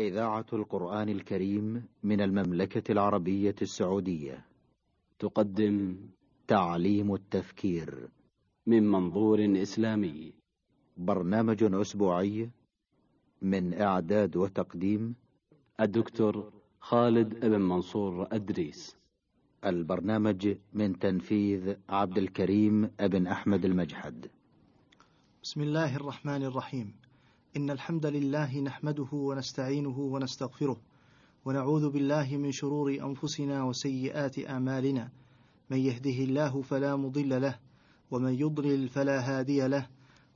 إذاعة القرآن الكريم من المملكة العربية السعودية. تقدم تعليم التفكير. من منظور إسلامي. برنامج أسبوعي من إعداد وتقديم الدكتور خالد بن منصور أدريس. البرنامج من تنفيذ عبد الكريم بن أحمد المجحد. بسم الله الرحمن الرحيم. إن الحمد لله نحمده ونستعينه ونستغفره ونعوذ بالله من شرور أنفسنا وسيئات أعمالنا. من يهده الله فلا مضل له ومن يضلل فلا هادي له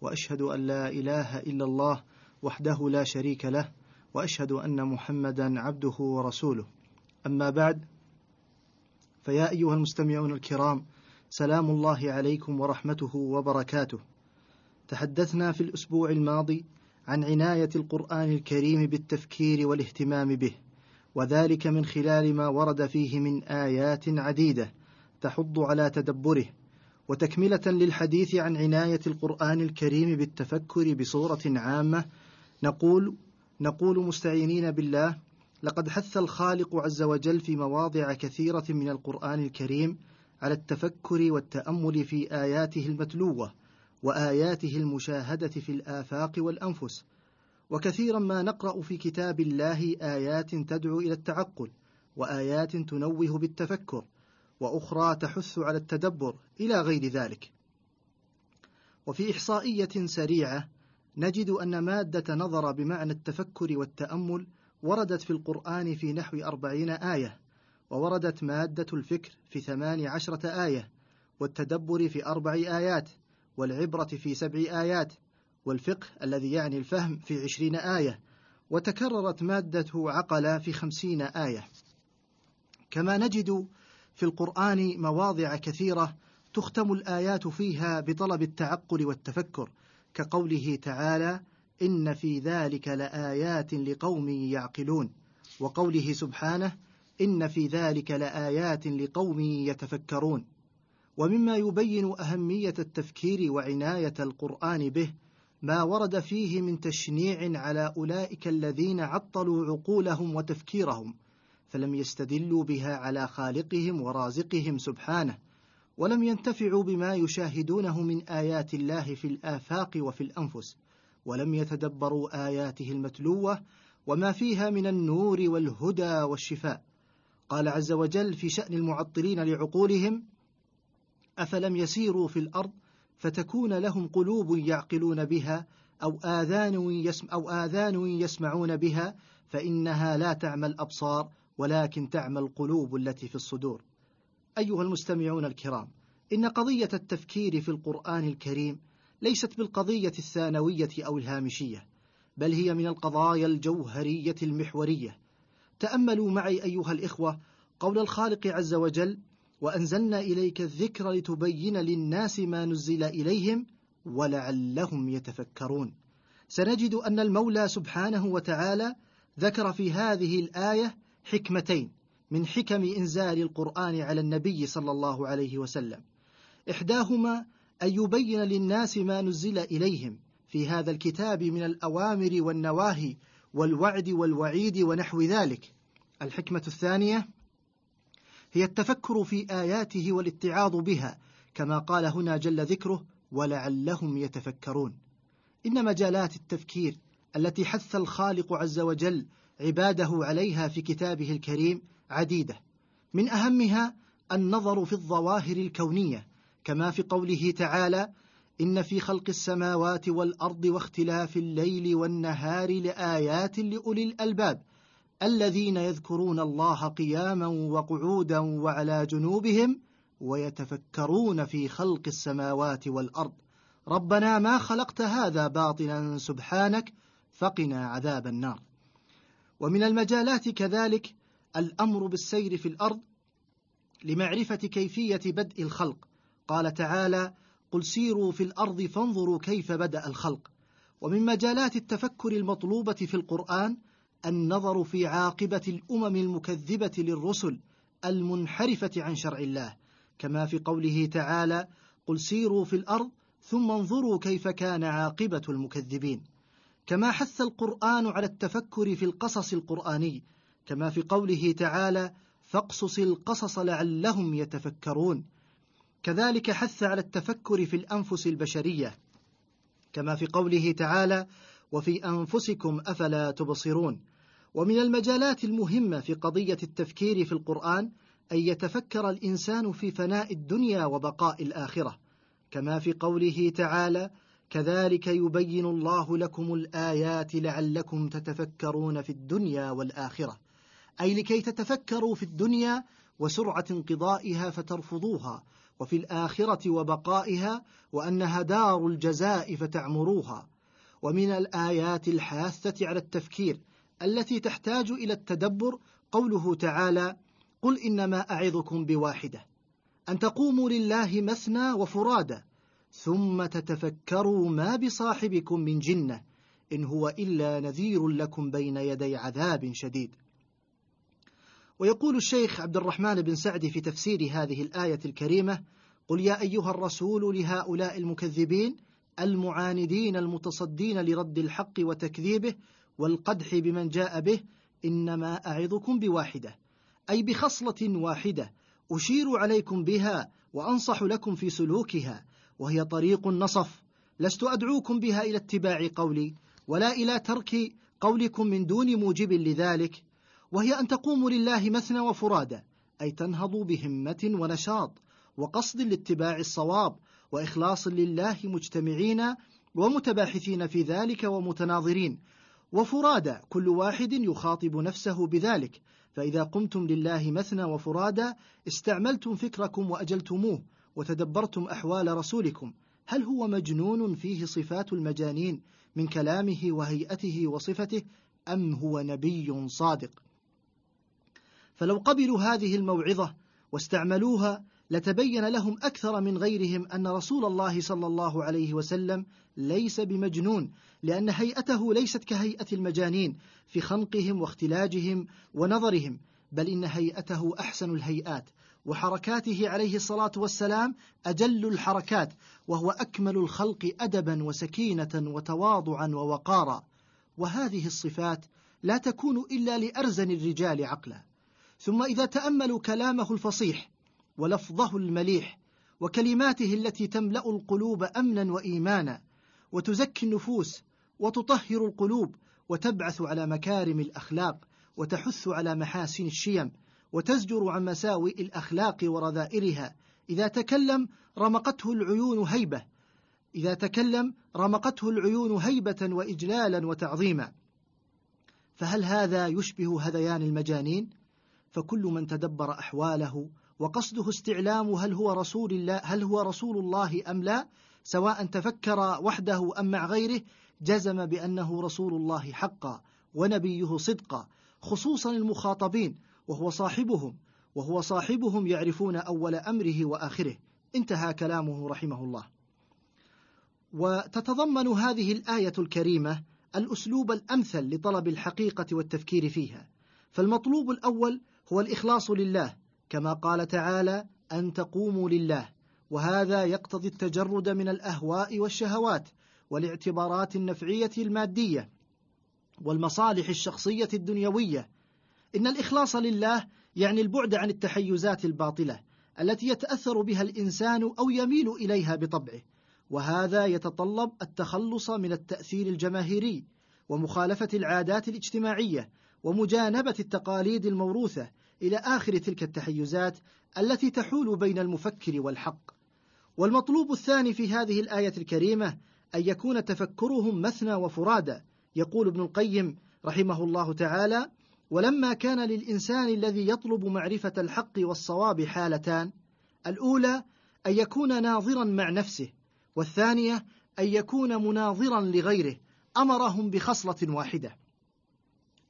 وأشهد أن لا إله إلا الله وحده لا شريك له وأشهد أن محمدا عبده ورسوله. أما بعد فيا أيها المستمعون الكرام سلام الله عليكم ورحمته وبركاته. تحدثنا في الأسبوع الماضي عن عناية القرآن الكريم بالتفكير والاهتمام به وذلك من خلال ما ورد فيه من آيات عديدة تحض على تدبره وتكملة للحديث عن عناية القرآن الكريم بالتفكر بصورة عامة. نقول نقول مستعينين بالله لقد حث الخالق عز وجل في مواضع كثيرة من القرآن الكريم على التفكر والتأمل في آياته المتلوة وآياته المشاهدة في الآفاق والأنفس. وكثيرا ما نقرأ في كتاب الله آيات تدعو إلى التعقل وآيات تنوه بالتفكر وأخرى تحث على التدبر إلى غير ذلك. وفي إحصائية سريعة نجد أن مادة نظر بمعنى التفكر والتأمل وردت في القرآن في نحو أربعين آية ووردت مادة الفكر في ثمان عشرة آية والتدبر في أربع آيات. والعبرة في سبع آيات والفقه الذي يعني الفهم في عشرين آية وتكررت مادة عقل في خمسين آية. كما نجد في القرآن مواضع كثيرة تختم الآيات فيها بطلب التعقل والتفكر كقوله تعالى إن في ذلك لآيات لقوم يعقلون وقوله سبحانه إن في ذلك لآيات لقوم يتفكرون. ومما يبين أهمية التفكير وعناية القرآن به ما ورد فيه من تشنيع على أولئك الذين عطلوا عقولهم وتفكيرهم فلم يستدلوا بها على خالقهم ورازقهم سبحانه ولم ينتفعوا بما يشاهدونه من آيات الله في الآفاق وفي الأنفس ولم يتدبروا آياته المتلوة وما فيها من النور والهدى والشفاء. قال عز وجل في شأن المعطلين لعقولهم أفلم يسيروا في الأرض فتكون لهم قلوب يعقلون بها أو آذان, يسم أو آذان يسمعون بها فإنها لا تعمى الأبصار ولكن تعمى القلوب التي في الصدور. أيها المستمعون الكرام إن قضية التفكير في القرآن الكريم ليست بالقضية الثانوية أو الهامشية بل هي من القضايا الجوهرية المحورية. تأملوا معي أيها الإخوة قول الخالق عز وجل وأنزلنا إليك الذكر لتبين للناس ما نزل إليهم ولعلهم يتفكرون. سنجد أن المولى سبحانه وتعالى ذكر في هذه الآية حكمتين من حكم إنزال القرآن على النبي صلى الله عليه وسلم. إحداهما أن يبين للناس ما نزل إليهم في هذا الكتاب من الأوامر والنواهي والوعد والوعيد ونحو ذلك. الحكمة الثانية هي التفكر في آياته والاتعاظ بها كما قال هنا جل ذكره ولعلهم يتفكرون إن مجالات التفكير التي حث الخالق عز وجل عباده عليها في كتابه الكريم عديدة. من أهمها النظر في الظواهر الكونية كما في قوله تعالى إن في خلق السماوات والأرض واختلاف الليل والنهار لآيات لأولي الألباب الذين يذكرون الله قياما وقعودا وعلى جنوبهم ويتفكرون في خلق السماوات والأرض. ربنا ما خلقت هذا باطلا سبحانك فقنا عذاب النار. ومن المجالات كذلك الأمر بالسير في الأرض لمعرفة كيفية بدء الخلق. قال تعالى قل سيروا في الأرض فانظروا كيف بدأ الخلق. ومن مجالات التفكر المطلوبة في القرآن النظر في عاقبة الأمم المكذبة للرسل المنحرفة عن شرع الله كما في قوله تعالى قل سيروا في الأرض ثم انظروا كيف كان عاقبة المكذبين كما حث القرآن على التفكر في القصص القرآني كما في قوله تعالى فاقصص القصص لعلهم يتفكرون كذلك حث على التفكر في الأنفس البشرية كما في قوله تعالى وفي أنفسكم أفلا تبصرون ومن المجالات المهمة في قضية التفكير في القرآن أن يتفكر الإنسان في فناء الدنيا وبقاء الآخرة كما في قوله تعالى كذلك يبين الله لكم الآيات لعلكم تتفكرون في الدنيا والآخرة أي لكي تتفكروا في الدنيا وسرعة انقضائها فترفضوها وفي الآخرة وبقائها وأنها دار الجزاء فتعمروها. ومن الآيات الحاثة على التفكير التي تحتاج إلى التدبر قوله تعالى قل إنما أعظكم بواحدة أن تقوموا لله مثنى وفرادى ثم تتفكروا ما بصاحبكم من جنة إن هو إلا نذير لكم بين يدي عذاب شديد. ويقول الشيخ عبد الرحمن بن سعد في تفسير هذه الآية الكريمة قل يا أيها الرسول لهؤلاء المكذبين المعاندين المتصدين لرد الحق وتكذيبه والقدح بمن جاء به إنما أعظكم بواحدة أي بخصلة واحدة أشير عليكم بها وأنصح لكم في سلوكها وهي طريق النصف لست أدعوكم بها إلى اتباع قولي ولا إلى ترك قولكم من دون موجب لذلك وهي أن تقوموا لله مثنى وفرادى أي تنهضوا بهمة ونشاط وقصد لاتباع الصواب وإخلاص لله مجتمعين ومتباحثين في ذلك ومتناظرين وفرادى كل واحد يخاطب نفسه بذلك. فإذا قمتم لله مثنى وفرادى استعملتم فكركم وأجلتموه وتدبرتم أحوال رسولكم. هل هو مجنون فيه صفات المجانين من كلامه وهيئته وصفته أم هو نبي صادق؟ فلو قبلوا هذه الموعظة واستعملوها لتبين لهم أكثر من غيرهم أن رسول الله صلى الله عليه وسلم ليس بمجنون لأن هيئته ليست كهيئة المجانين في خنقهم واختلاجهم ونظرهم بل إن هيئته أحسن الهيئات وحركاته عليه الصلاة والسلام أجل الحركات وهو أكمل الخلق أدبا وسكينة وتواضعا ووقارا. وهذه الصفات لا تكون إلا لأرزن الرجال عقلا. ثم إذا تأملوا كلامه الفصيح ولفظه المليح وكلماته التي تملأ القلوب امنا وايمانا وتزكي النفوس وتطهر القلوب وتبعث على مكارم الأخلاق وتحث على محاسن الشيم وتزجر عن مساوئ الأخلاق ورذائلها إذا تكلم رمقته العيون هيبة. إذا تكلم رمقته العيون هيبة واجلالا وتعظيما. فهل هذا يشبه هذيان المجانين؟ فكل من تدبر أحواله وقصده استعلام هل هو رسول الله هل هو رسول الله أم لا سواء تفكر وحده أم مع غيره جزم بأنه رسول الله حقا ونبيه صدقا خصوصا المخاطبين وهو صاحبهم وهو صاحبهم يعرفون أول أمره وآخره. انتهى كلامه رحمه الله. وتتضمن هذه الآية الكريمة الأسلوب الأمثل لطلب الحقيقة والتفكير فيها. فالمطلوب الأول هو الإخلاص لله كما قال تعالى أن تقوموا لله وهذا يقتضي التجرد من الأهواء والشهوات والاعتبارات النفعية المادية والمصالح الشخصية الدنيوية. إن الإخلاص لله يعني البعد عن التحيزات الباطلة التي يتأثر بها الإنسان أو يميل إليها بطبعه وهذا يتطلب التخلص من التأثير الجماهيري ومخالفة العادات الاجتماعية ومجانبة التقاليد الموروثة إلى آخر تلك التحيزات التي تحول بين المفكر والحق. والمطلوب الثاني في هذه الآية الكريمة أن يكون تفكرهم مثنى وفرادى يقول ابن القيم رحمه الله تعالى ولما كان للإنسان الذي يطلب معرفة الحق والصواب حالتان الأولى أن يكون ناظرا مع نفسه والثانية أن يكون مناظرا لغيره أمرهم بخصلة واحدة.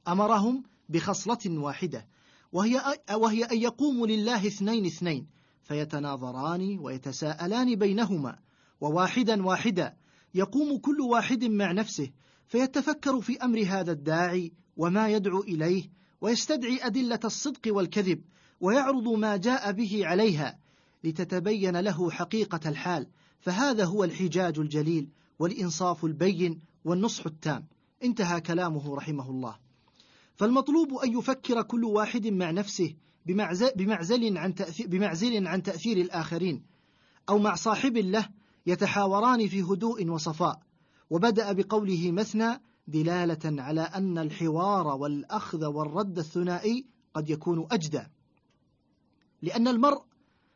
أمرهم بخصلة واحدة. وهي وهي أن يقوموا لله اثنين اثنين فيتناظران ويتساءلان بينهما وواحدا واحدا يقوم كل واحد مع نفسه فيتفكر في أمر هذا الداعي وما يدعو إليه ويستدعي أدلة الصدق والكذب ويعرض ما جاء به عليها لتتبين له حقيقة الحال. فهذا هو الحجاج الجليل والإنصاف البين والنصح التام. انتهى كلامه رحمه الله. فالمطلوب أن يفكر كل واحد مع نفسه بمعزل عن تأثير, بمعزل عن تأثير الآخرين أو مع صاحب له يتحاوران في هدوء وصفاء. وبدأ بقوله مثنى دلالة على أن الحوار والأخذ والرد الثنائي قد يكون أجدى. لأن المرء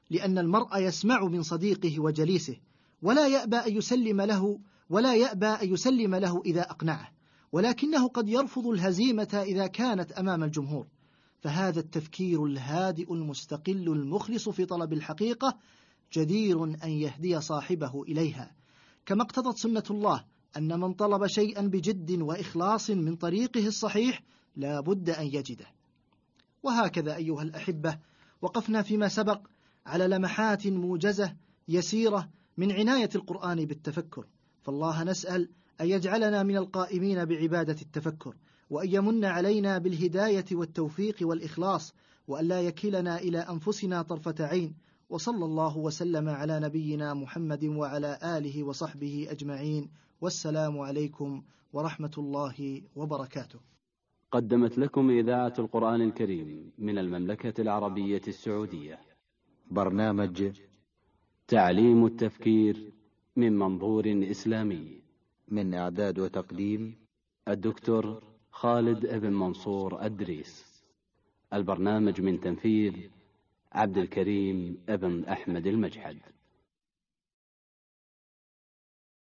لأن المرء يسمع من صديقه وجليسه ولا يأبى أن يسلم له ولا يأبى أن يسلم له إذا أقنعه. ولكنه قد يرفض الهزيمة إذا كانت أمام الجمهور. فهذا التفكير الهادئ المستقل المخلص في طلب الحقيقة جدير أن يهدي صاحبه إليها. كما اقتضت سنة الله أن من طلب شيئا بجد وإخلاص من طريقه الصحيح لا بد أن يجده. وهكذا أيها الأحبة وقفنا فيما سبق على لمحات موجزة يسيرة من عناية القرآن بالتفكر. فالله نسأل أن يجعلنا من القائمين بعبادة التفكر وأن يمن علينا بالهداية والتوفيق والإخلاص وأن لا يكلنا إلى أنفسنا طرفة عين. وصلى الله وسلم على نبينا محمد وعلى آله وصحبه أجمعين. والسلام عليكم ورحمة الله وبركاته. قدمت لكم إذاعة القرآن الكريم من المملكة العربية السعودية. برنامج تعليم التفكير من منظور إسلامي. من إعداد وتقديم الدكتور خالد ابن منصور الدريس البرنامج من تنفيذ عبد الكريم ابن أحمد المجحد.